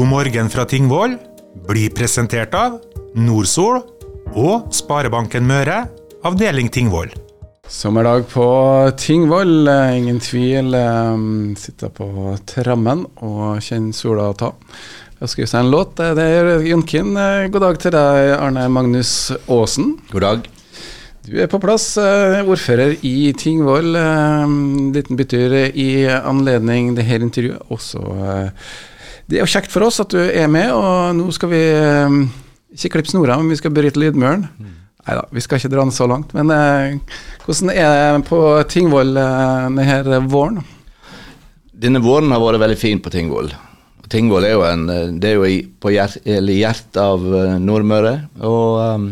God morgen fra Tingvoll blir presentert av Nordsol og Sparebanken Møre, avdeling Tingvoll. Sommerdag på Tingvoll, eh, ingen tvil. eh, Sitter på trammen og kjenner sola ta. Jeg skrevet seg en låt. eh, Det er Jonkin. God dag til deg, Arne Magnus Aasen. God dag. Du er på plass, ordfører i Tingvoll. Liten bytur i anledning det her intervjuet. Også Det er jo kjekt for oss at du er med, og nå skal vi eh, ikke klippe snora, men vi skal bryte lydmuren. Nei da, vi skal ikke dra den så langt. Men eh, hvordan er det på Tingvoll eh, denne våren? Denne våren har vært veldig fin på Tingvoll. Tingvoll er jo, en, det er jo på hjert, hjertet av eh, Nordmøre. Og um,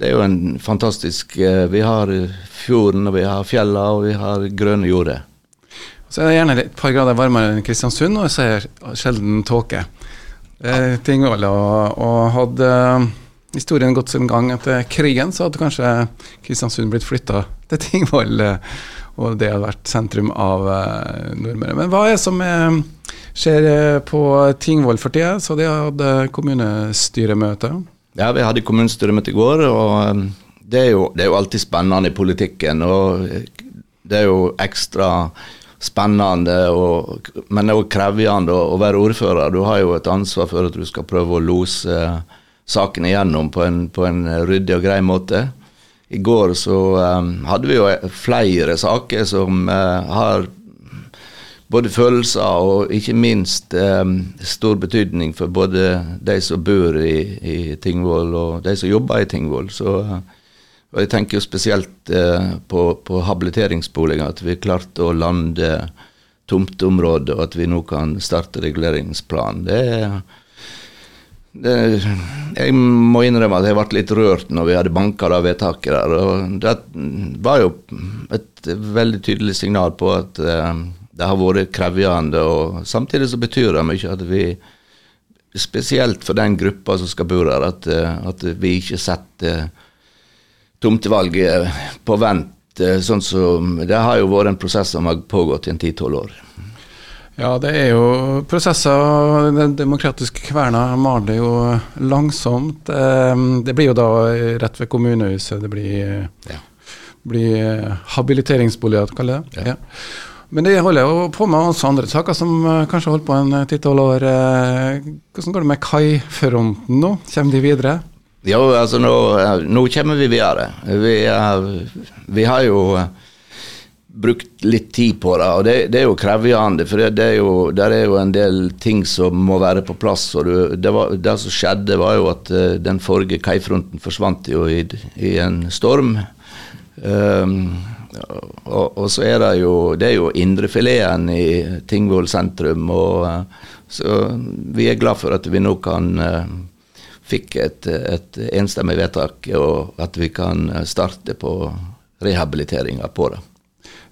det er jo en fantastisk eh, Vi har fjorden, og vi har fjella, og vi har grønne jorder. Så er det gjerne et par grader varmere enn Kristiansund, og så er det sjelden tåke. Eh, og, og hadde eh, historien gått sin gang etter krigen, så hadde kanskje Kristiansund blitt flytta til Tingvoll, eh, og det hadde vært sentrum av eh, Nordmøre. Men hva er det som skjer på Tingvoll for tida? Så de hadde kommunestyremøte. Ja, vi hadde kommunestyremøte i går, og det er, jo, det er jo alltid spennende i politikken. Og det er jo ekstra spennende, og, men også krevende å, være ordfører. Du har jo et ansvar for at du skal prøve å lose saken igjennom på en, på en ryddig og grei måte. I går så um, hadde vi jo flere saker som uh, har både følelser og ikke minst um, stor betydning for både de som bor i, i Tingvoll og de som jobber i Tingvoll. Så eh, og jeg tenker jo spesielt eh, på, på habiliteringsboliger, at vi klarte å lande tomteområdet, og at vi nå kan starte reguleringsplan. Det, det Jeg må innrømme at jeg ble litt rørt når vi hadde banka det vedtaket der. og Det var jo et veldig tydelig signal på at eh, det har vært krevende, og samtidig så betyr det mye at vi Spesielt for den gruppa som skal bo her, at, at vi ikke setter tomtevalget på vent. sånn som, Det har jo vært en prosess som har pågått i en ti-tolv år. Ja, det er jo prosesser. Den demokratiske kverna maler jo langsomt. Eh, Det blir jo da rett ved kommunehuset. Det blir, Ja. blir habiliteringsboliger, kaller det. Ja. Ja. Men det holder jo på med også andre saker som eh, kanskje holdt på en ti-tolv år. Eh, Hvordan går det med kaifronten nå? Kommer de videre? Ja, altså nå, nå kommer vi videre. Vi, eh, vi har jo eh, brukt litt tid på det, og det, det er jo krevende. For det, det er jo, der er jo en del ting som må være på plass. og det, var, det som skjedde, var jo at eh, den forrige kaifronten forsvant jo i, i en storm. Um, og, og, så er det jo Det er jo indrefileten i Tingvoll sentrum. og eh, Så vi er glad for at vi nå kan eh, fikk et, et enstemmig vedtak, og at vi kan starte på rehabiliteringa på det.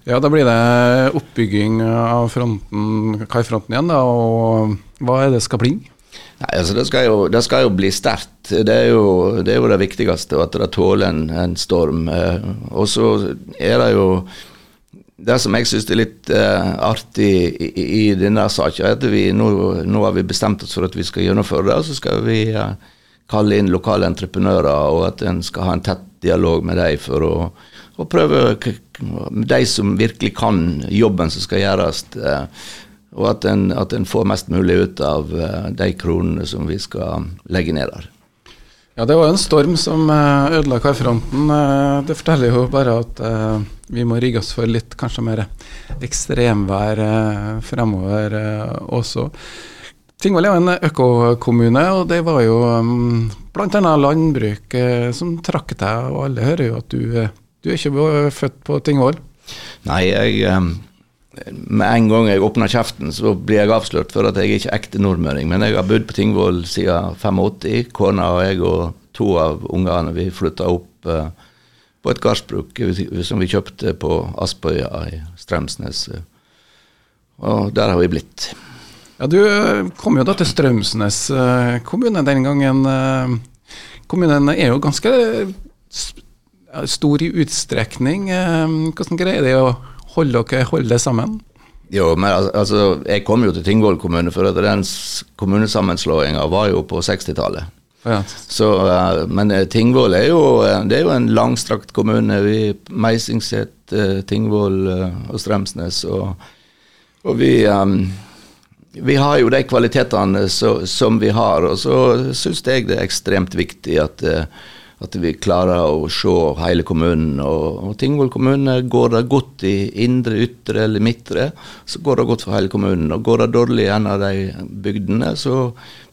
Ja, da blir det oppbygging av fronten, kaifronten igjen, da. Og hva er det skal bli? Nei, altså det skal jo, det skal jo bli sterkt. Det det er jo det viktigste, at det tåler en, en storm. Eh, og så er det jo Det som jeg syns er litt uh, artig i, i, i denne saken, er at vi nå, nå har vi bestemt oss for at vi skal gjennomføre det. Og så skal vi eh, kalle inn lokale entreprenører, og at en skal ha en tett dialog med dem for å, å prøve De som virkelig kan jobben som skal gjøres. Eh, og at en, at en får mest mulig ut av eh, de kronene som vi skal legge ned der. Ja, det var en storm som eh, ødela Karfronten. Det forteller jo bare at vi må rigge oss for litt kanskje mer ekstremvær fremover også. Tingvoll er jo en økokommune, og det var jo um, bl.a. landbruk eh, som trakk deg, og alle hører jo at du, eh, du er ikke født på Tingvoll. Nei, jeg eh, Med en gang jeg åpner kjeften, så blir jeg avslørt for at jeg ikke er ekte nordmøring. Men jeg har bodd på Tingvoll siden 85. Kona og jeg og to av ungene vi flytta opp på et gardsbruk som vi kjøpte på Aspøya i Strømsnes. Og der har vi blitt. Ja, Du eh, kom jo da til Strømsnes eh, kommune den gangen. eh, Kommunen er jo ganske stor i utstrekning. Hvordan greier de å holde dere holde sammen? Jo, men altså, jeg kom jo til Tingvoll kommune, for at den kommunesammenslåinga var jo på 60-tallet. Ja. Så, men Tingvoll er jo, det er jo en langstrakt kommune. Vi Meisingset, Tingvoll og Strømsnes. Og, og vi, eh, vi har jo de kvalitetene så, som vi har, og så syns jeg det er ekstremt viktig at, eh, at vi klarer å se hele kommunen. Og, og Tingvoll kommune går det godt i indre, ytre eller midtre, så går det godt for hele kommunen. Og går det dårlig i en av de bygdene, så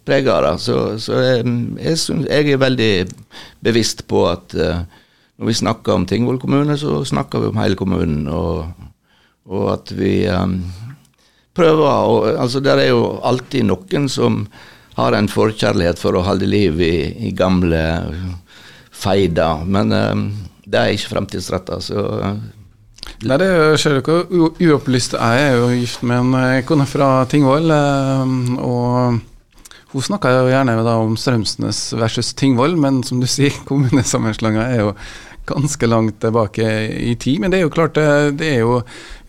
preger det. Så, så jeg, jeg, synes, jeg er veldig bevisst på at eh, når vi snakker om Tingvoll kommune, så snakker vi om hele kommunen. Og, og at vi eh, prøver å Altså, det er jo alltid noen som har en forkjærlighet for å holde liv i, i gamle feider, men um, det er ikke framtidsretta, så eh, Nei, det skjer jo ikke Uopplyst uopplyst. Jeg er jo gift med en eh, kone fra Tingvoll, eh, og hun snakka jo gjerne om Strømsnes versus Tingvoll, men som du sier, kommunesammenslåinga er jo ganske langt tilbake i tid. Men det er jo klart, det, det er jo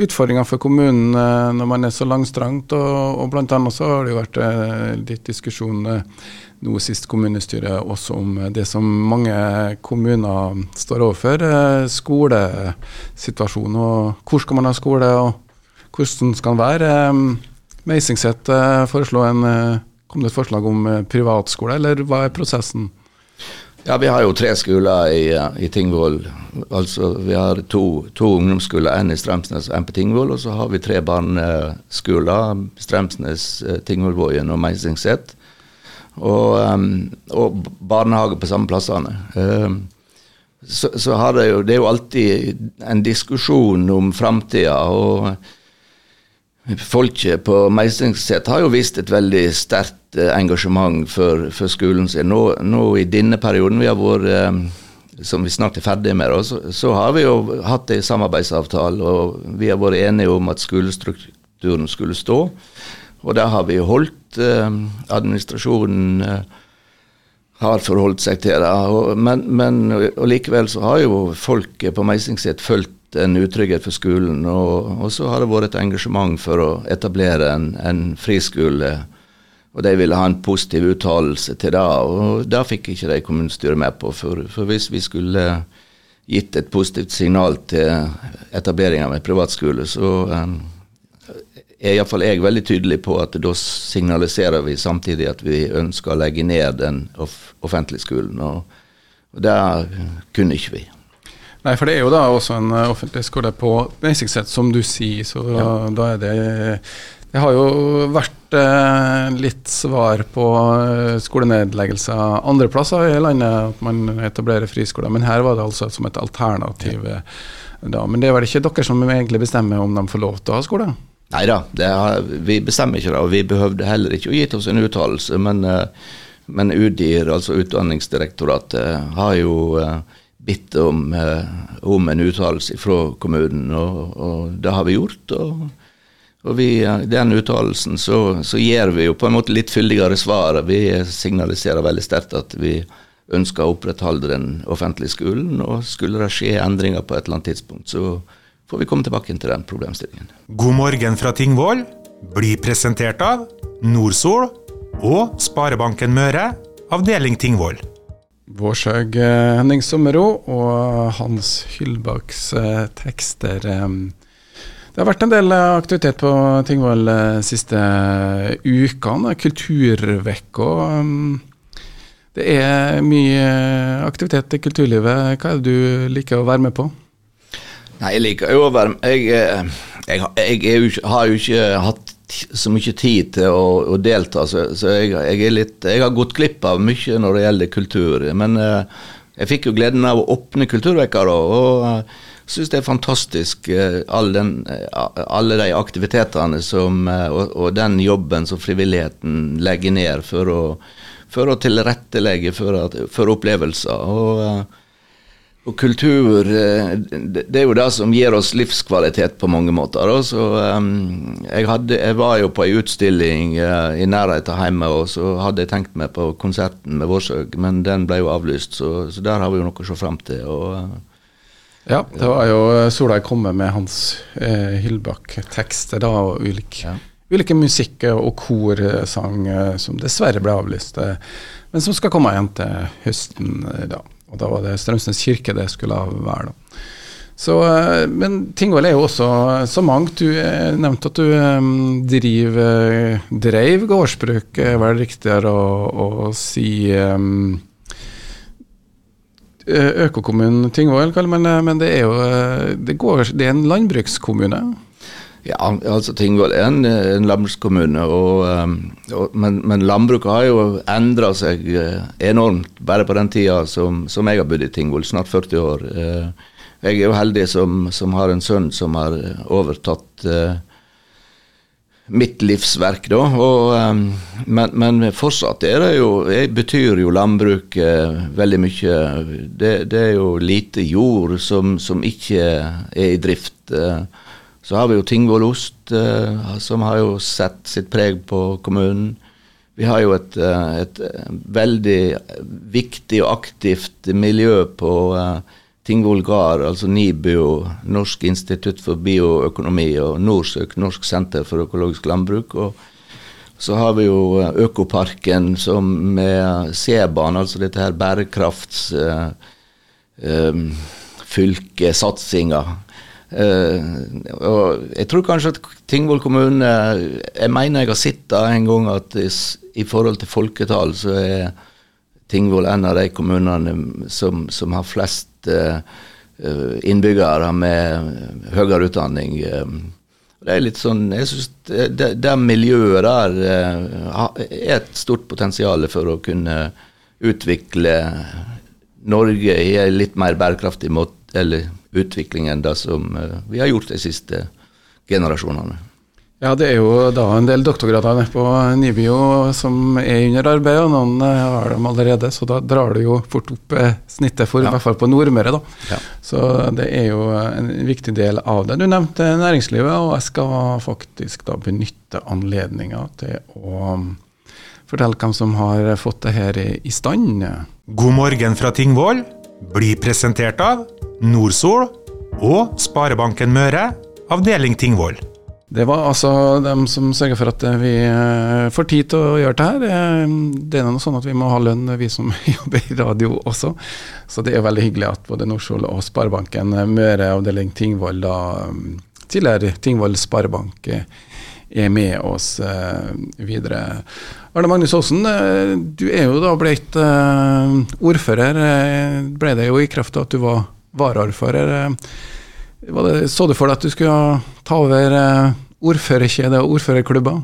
utfordringer for kommunen eh, når man er så langstrangt, og, og annet så har det jo vært eh, litt diskusjon eh, nå sist kommunestyret også om det som mange kommuner står overfor, skolesituasjonen. og Hvor skal man ha skole, og hvordan skal den være? Meisingset foreslo en, kom det et forslag om privatskole, eller hva er prosessen? Ja, vi har jo tre skoler i, eh, i Tingvoll. Altså, vi har to, to ungdomsskoler, en i Strømsnes og en på Tingvoll. Og så har vi tre barneskoler, Strømsnes, eh, Tingvollvågen og Meisingset. Og, em, og barnehage på samme plassene. Så, så har det jo Det er jo alltid en diskusjon om framtida. Og folket på Meisingset har jo vist et veldig sterkt eh, engasjement for, for skolen sin. Nå, nå i denne perioden vi har vært eh, som vi snart er ferdig med, så, så har vi jo hatt en samarbeidsavtale, og vi har vært enige om at skolestrukturen skulle stå. Og det har vi holdt. Eh, administrasjonen har forholdt seg til det. Og, men, men og likevel så har jo folk på Meisingset følt en utrygghet for skolen, og, og så har det vært et engasjement for å etablere en, en friskole. Og de ville ha en positiv uttalelse til det, og det fikk ikke de kommunestyret med på. For, for hvis vi skulle gitt et positivt signal til etablering av en privatskole, så um, er iallfall jeg veldig tydelig på at da signaliserer vi samtidig at vi ønsker å legge ned den off offentlige skolen, og, og det kunne ikke vi. Nei, for det er jo da også en eh, offentlig skole på Meisingset, som du sier, så da er det Det har jo vært litt svar på eh, skolenedleggelser andre plasser i landet, at man etablerer friskoler, men her var det altså som et alternativ. eh, Da. Men det er vel ikke dere som egentlig bestemmer om de får lov til å ha skole? Nei da, vi bestemmer ikke det, og vi behøvde heller ikke å gitt oss en uttalelse. Men, eh, men UDIR, altså Utdanningsdirektoratet, har jo bitt om, om en uttalelse fra kommunen, og, og det har vi gjort. og og vi, eh, den uttalelsen så, så gir vi jo på en måte litt fyldigere svar. Vi signaliserer veldig sterkt at vi ønsker å opprettholde den offentlige skolen. Og skulle det skje endringer på et eller annet tidspunkt, så får vi komme tilbake til den problemstillingen. God morgen fra Tingvoll blir presentert av Nordsol og Sparebanken Møre, avdeling Tingvoll. Vårshaug eh, Henning Sommero og Hans Hyllbakks eh, tekster. Eh, Det har vært en del eh, aktivitet på Tingvoll de siste eh, ukene. Kulturvekka. eh, Det er mye eh, aktivitet i kulturlivet. Hva er det du liker å være med på? Nei, jeg liker jo å være Jeg, eh, jeg, jeg jo, ikke- har jo ikke hatt så mye tid til å, å delta, så, så jeg, jeg, litt, jeg har gått glipp av mye når det gjelder kultur. Men eh, jeg fikk jo gleden av å åpne Kulturvekka, da, og syns det er fantastisk eh, all den, eh, alle de aktivitetene som, eh, og, og den jobben som frivilligheten legger ned for å, for å tilrettelegge for, at, for opplevelser. og og kultur, det er jo det som gir oss livskvalitet på mange måter. Så, jeg, hadde, jeg var jo på ei utstilling i nærheten av hjemme, og så hadde jeg tenkt meg på konserten med Vårsøg, men den ble jo avlyst, så, så der har vi jo noe å se fram til. Og, Ja, det var jo Solveig komme med hans eh, Hyllbakk-tekster, da, og ulik, ja. ulike musikk- og korsang eh, som dessverre ble avlyst, eh, men som skal komme igjen til høsten. Eh, da. Og da var det Strømsnes kirke det skulle være, da. Så, eh, men Tingvoll er jo også så mangt. Du eh, nevnte at du driver, dreiv gårdsbruk, er vel riktigere å, å si um, Økokommunen Tingvoll, men, men, det er jo det, går, det er en landbrukskommune? Ja, altså Tingvoll er en, en landbrukskommune, men, men, landbruket har jo endra seg enormt bare på den tida som, som jeg har bodd i Tingvoll, snart 40 år. Jeg er jo heldig som, som har en sønn som har overtatt uh, mitt livsverk, da. Og, um, men, men, fortsatt er det jo, betyr jo landbruket uh, veldig mye. Det, det, er jo lite jord som, som ikke er i drift. Uh, så har vi jo Tingvoll Ost, som har jo sett sitt preg på kommunen. Vi har jo et, et veldig viktig og aktivt miljø på uh, Tingvoll Gard, altså NIBIO, Norsk institutt for bioøkonomi, og NORSØK, Norsk senter for økologisk landbruk. og så har vi jo eh, Økoparken som med Seban, altså dette her bærekraftsfylkesatsinga. Uh, eh, uh, jeg tror kanskje at Tingvoll kommune Jeg mener jeg har sett en gang at i, i forhold til folketall så er Tingvoll en av de kommunene som, som har flest uh, innbyggere med høyere utdanning. det er litt sånn, jeg synes det, det miljøet der er et stort potensial for å kunne utvikle Norge i en litt mer bærekraftig måte, eller utvikling enn det som vi har gjort de siste generasjonene. Ja, det er jo da en del doktorgrader nede på NIBIO som er under arbeid, og noen eh, har dem allerede, så da drar du jo fort opp eh, snittet, for, ja. i hvert fall på Nordmøre. da. Ja. Så det er jo en viktig del av det. Du nevnte næringslivet, og jeg skal faktisk da benytte anledninga til å um, fortelle hvem som har fått det her i stand. God morgen fra Tingvoll blir presentert av Nordsol og Sparebanken Møre, avdeling Tingvoll. Det var altså dem som sørger for at vi eh, får tid til å gjøre det her. Eh, det er noe sånn at vi må ha lønn, vi som jobber i radio også. Så det er veldig hyggelig at både Norskjold og Sparebanken Møre avdeling Tingvoll, da tidligere Tingvoll Sparebank, er med oss videre. Arne Magnus Aasen, du er jo da blitt ordfører. Ble det jo i kraft av at du var varaordfører. Det, så du for deg at du skulle ta over ordførerkjede ordførerkjedet og ordførerklubber?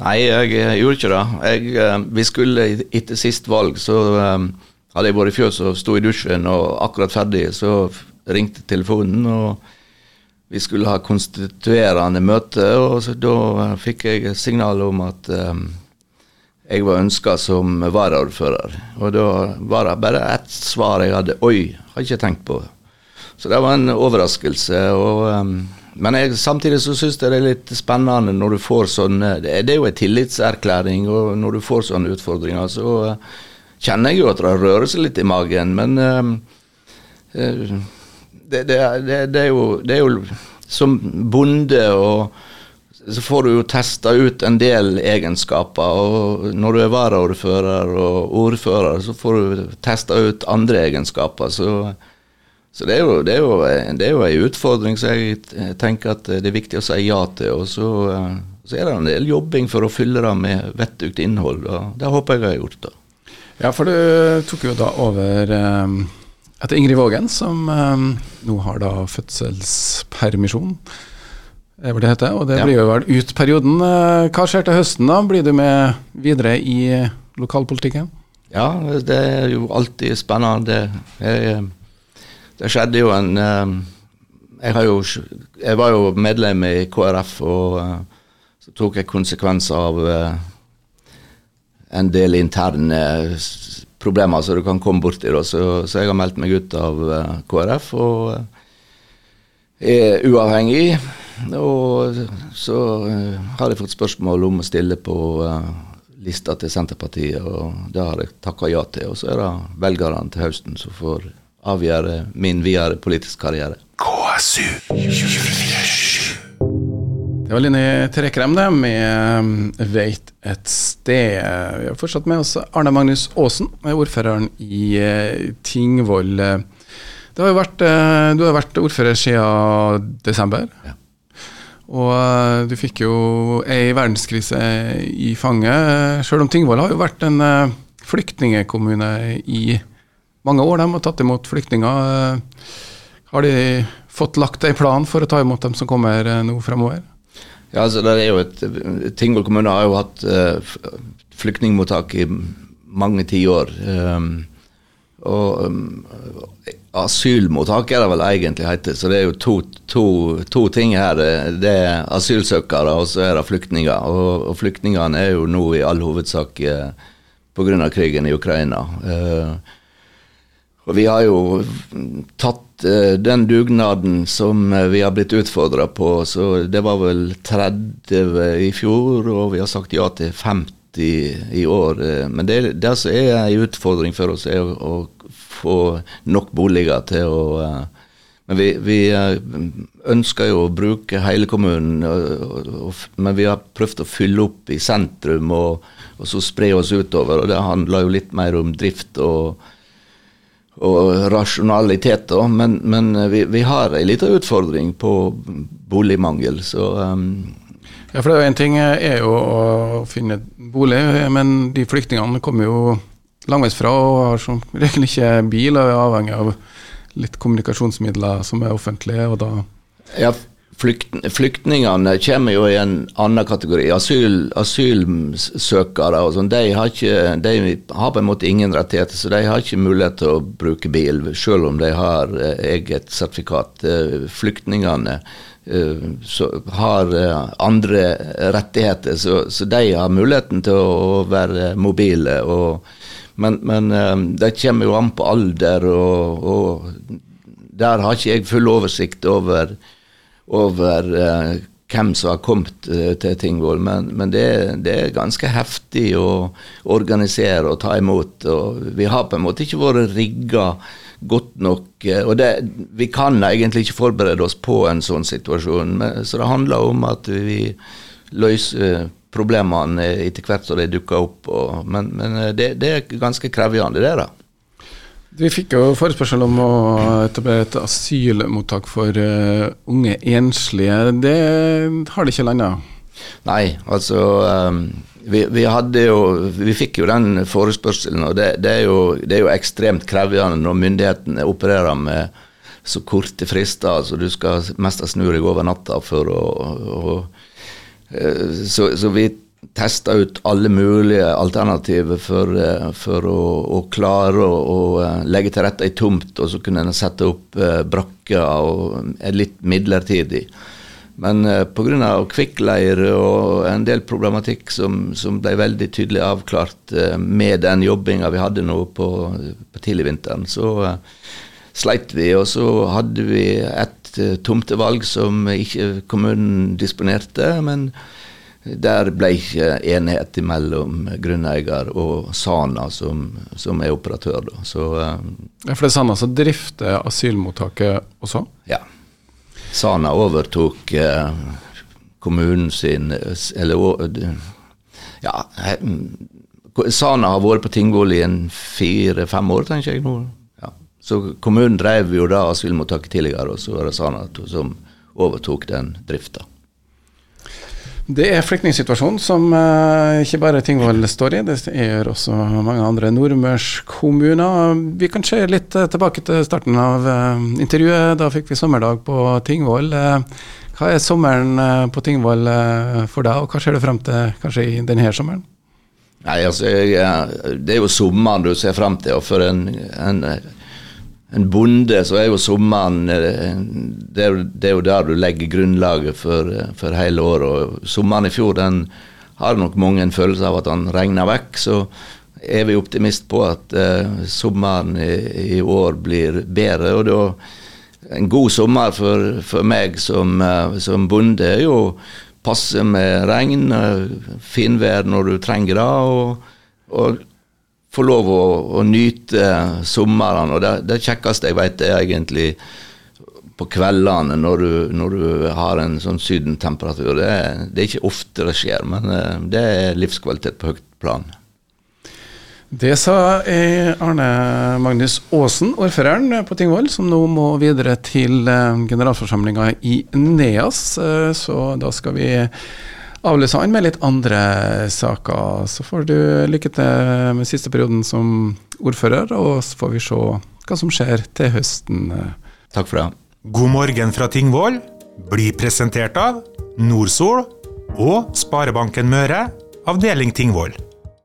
Nei, jeg, gjorde ikke det. Jeg, eh, vi skulle Etter sist valg så um, hadde jeg vært i fjøs og sto i dusjen og akkurat ferdig, så ringte telefonen. og vi skulle ha konstituerende møte, og da fikk jeg signal om at um, jeg var ønska som varaordfører. Og da var det bare ett svar jeg hadde. Oi, har ikke tenkt på. det. Så det var en overraskelse. Og, um, men jeg, samtidig så syns jeg det er litt spennende når du får sånne Det, det er jo en tillitserklæring, og når du får sånne utfordringer, så uh, kjenner jeg jo at det rører seg litt i magen. Men uh, uh, det, det, det, er jo, det er jo som bonde og så får du jo testa ut en del egenskaper. og Når du er varaordfører og ordfører, så får du testa ut andre egenskaper. Så så det er jo, det er jo, det er jo en utfordring som jeg tenker at det er viktig å si ja til. Og så, eh, så er det en del jobbing for å fylle det med vettugt innhold. og Det håper jeg jeg har gjort. da. Ja, for du tok jo da over etter Ingrid Vågen, som nå har da fødselspermisjon. Det det heter, og det blir jo vel ut perioden. Hva skjer til høsten, da? Blir du med videre i lokalpolitikken? Ja, det er jo alltid spennende. Jeg, det skjedde jo en eh, jeg, jo, jeg, var jo medlem i KrF, og eh, så tok jeg konsekvenser av eh, en del interne problemer som du kan komme borti. Så, så jeg har meldt meg ut av KrF og er uavhengig. Og så har jeg fått spørsmål om å stille på lista til Senterpartiet, og det har jeg takka ja til. Og så er det velgerne til høsten som får avgjøre min videre politiske karriere. KSU 247. Det var Linni Trekrem, det, med 'Veit et sted'. Vi har fortsatt med oss Arne Magnus Aasen, ordføreren i eh, Tingvoll. Det har jo vært, eh, du har vært ordfører siden desember. Ja. Og eh, du fikk jo ei verdenskrise i fanget. Sjøl om Tingvoll har jo vært en eh, flyktningekommune i mange år. De har tatt imot flyktninger. Eh, Har de fått lagt en plan for å ta imot dem som kommer eh, nå fremover? Ja, altså det er jo et, Tingvoll kommune har jo hatt uh, flyktningmottak i mange tiår. Um, og um, asylmottak er det vel egentlig heter. Så det er jo to, to, to ting her. Det er asylsøkere, og så er det flyktninger. Og, og flyktningene er jo nå i all hovedsak uh, pga. krigen i Ukraina. Uh, og vi har jo tatt uh, den dugnaden som uh, vi har blitt utfordra på, så det var vel 30 i fjor, og vi har sagt ja til 50 i år. Uh, men det, det som er en utfordring for oss, er å, å få nok boliger til å Men vi, vi ønsker jo å bruke hele kommunen, men vi har prøvd å fylle opp i sentrum og, og så spre oss utover. og Det handler jo litt mer om drift og og rasjonalitet, da. Men, men vi, vi, har en liten utfordring på boligmangel, så um, Ja, for det er jo en ting er jo å finne bolig, men de flyktningene kommer jo langveisfra og har som regel ikke bil og er avhengig av litt kommunikasjonsmidler som er offentlige, og da Ja, Flykt, flyktningene kommer jo i en annen kategori. Asyl, asylsøkere og sånn, de, de, har på en måte ingen rettigheter, så de har ikke mulighet til å bruke bil, selv om de har eh, eget sertifikat. Eh, flyktningene eh, har andre rettigheter, så, så, de har muligheten til å være mobile. Og, men, men det kommer jo an på alder, og, og der har ikke jeg full oversikt over over eh, hvem som har kommet eh, til Tingvoll, men, men det, det, er ganske heftig å organisere og ta imot. og Vi har på en måte ikke vært rigga godt nok. Uh, og det, Vi kan egentlig ikke forberede oss på en sånn situasjon, men, så det handler om at vi løser problemene etter hvert som de dukker opp. Og, men, men det, det, er ganske krevende, det. da. Vi fikk jo forespørsel om å etablere et asylmottak for uh, unge enslige. Det har det ikke landa? Nei, altså um, vi, vi, hadde jo Vi fikk jo den forespørselen, og det, det, er, jo, det er jo ekstremt krevende når myndighetene opererer med så korte frister. altså Du skal mest snu deg over natta for å, å uh, så, så vi testa ut alle mulige alternativer for, eh, for å, å, klare å, å, eh, legge til rette ei tomt, og så kunne en sette opp eh, brakker og litt midlertidig. Men eh, pga. kvikkleire og en del problematikk som, som ble veldig tydelig avklart eh, med den jobbinga vi hadde nå på, på tidligvinteren, så eh, sleit vi. Og så hadde vi et eh, tomtevalg som ikke kommunen disponerte. men der ble ikke enighet mellom grunneier og Sana, som, som er operatør. Så, um, ja, For det er Sana som drifter asylmottaket også? Ja. Sana overtok eh, kommunen sin Eller ja, Sana har vært på Tingvoll i en fire-fem år, tenker jeg nå. Ja. Så kommunen drev jo da asylmottaket tidligere, og så var det Sana som overtok den drifta. Det er flyktningsituasjonen som uh, ikke bare Tingvoll står i, det gjør også mange andre nordmørskommuner. Vi kan se litt uh, tilbake til starten av uh, intervjuet. Da fikk vi sommerdag på Tingvoll. hva er sommeren på Tingvoll for deg, og hva ser du frem til kanskje i denne sommeren? Nei, altså, jeg, Det er jo sommeren du ser frem til. og for en, en en bonde, så er jo sommeren eh, det er, det er, jo der du legger grunnlaget for, eh, for hele året. og Sommeren i fjor den har nok mange en følelse av at den regner vekk. Så er vi optimist på at uh, sommeren i, i, år blir bedre. og da En god sommer for, for meg som, som, bonde er jo passe med regn, uh, finvær når du trenger det. og, og få lov å, å nyte sommeren. Og det, det kjekkeste jeg vet, er egentlig på kveldene når du, når du har en sånn sydentemperatur. Det, det, er ikke ofte det skjer, men eh, det er livskvalitet på høyt plan. Det sa Arne Magnus Aasen, ordføreren på Tingvoll, som nå må videre til eh, generalforsamlinga i NEAS. Eh, så da skal vi avløse han med litt andre saker. Så får du lykke til med siste perioden som ordfører, og så får vi se hva som skjer til høsten. Takk for det. God morgen fra Tingvoll blir presentert av Nordsol og Sparebanken Møre, avdeling Tingvoll.